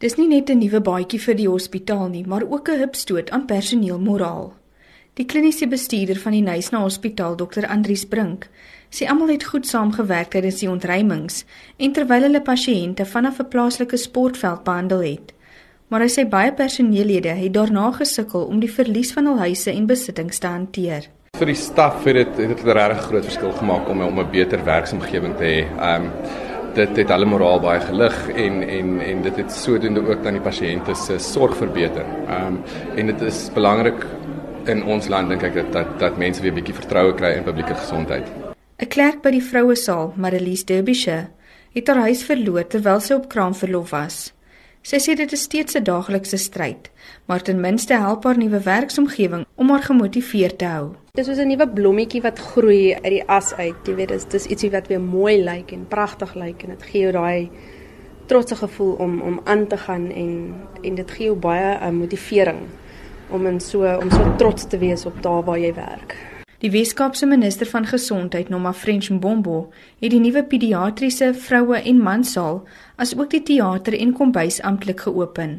Dis nie net 'n nuwe baadjie vir die hospitaal nie, maar ook 'n hupstoot aan personeelmoraal. Die kliniese bestuurder van die Nysna Hospitaal, Dr. Andrius Brink, sê almal het goed saamgewerk tydens die ontruimings en terwyl hulle pasiënte vanaf 'n plaaslike sportveld behandel het. Maar hy sê baie personeellede het daarna gesukkel om die verlies van hul huise en besittings te hanteer. Vir die staf het dit het 'n regtig groot verskil gemaak om om 'n beter werksomgewing te hê. Um dit het hulle moraal baie gelig en en en dit het sodoende ook dan die pasiënte se sorg verbeter. Um en dit is belangrik in ons land dink ek dat dat, dat mense weer bietjie vertroue kry in publieke gesondheid. 'n Klerk by die vroue saal, Marilies Derbyshire, het haar huis verloor terwyl sy op kraamverlof was. Sy sê dit is steeds 'n daaglikse stryd, maar ten minste help haar nuwe werksomgewing om haar gemotiveerd te hou. Dis soos 'n nuwe blommetjie wat groei uit die as uit. Jy weet, dis dis ietsie wat weer mooi lyk en pragtig lyk en dit gee jou daai trotse gevoel om om aan te gaan en en dit gee jou baie uh, motivering om in so om so trots te wees op daar waar jy werk. Die Weskaapse minister van Gesondheid, Noma French Mbombo, het die nuwe pediatriese vroue en mansaal asook die teater en kombuis amptelik geopen.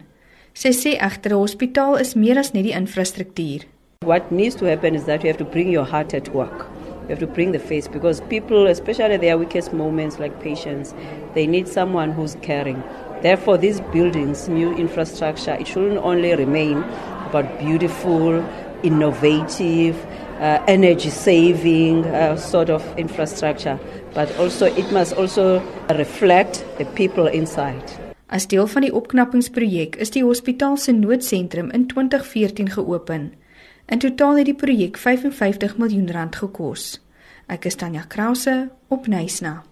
Sy sê egter 'n hospitaal is meer as net die infrastruktuur. What needs to happen is that you have to bring your heart at work. You have to bring the face because people, especially their weakest moments like patients, they need someone who's caring. Therefore, these buildings, new infrastructure, it shouldn't only remain about beautiful, innovative, uh, energy saving uh, sort of infrastructure, but also it must also reflect the people inside. As deel van die opknappingsprojek is die hospitaal se noodsentrum in 2014 geopen. In totaal het die projek 55 miljoen rand gekos. Ek is Tanya Krause op Nysna.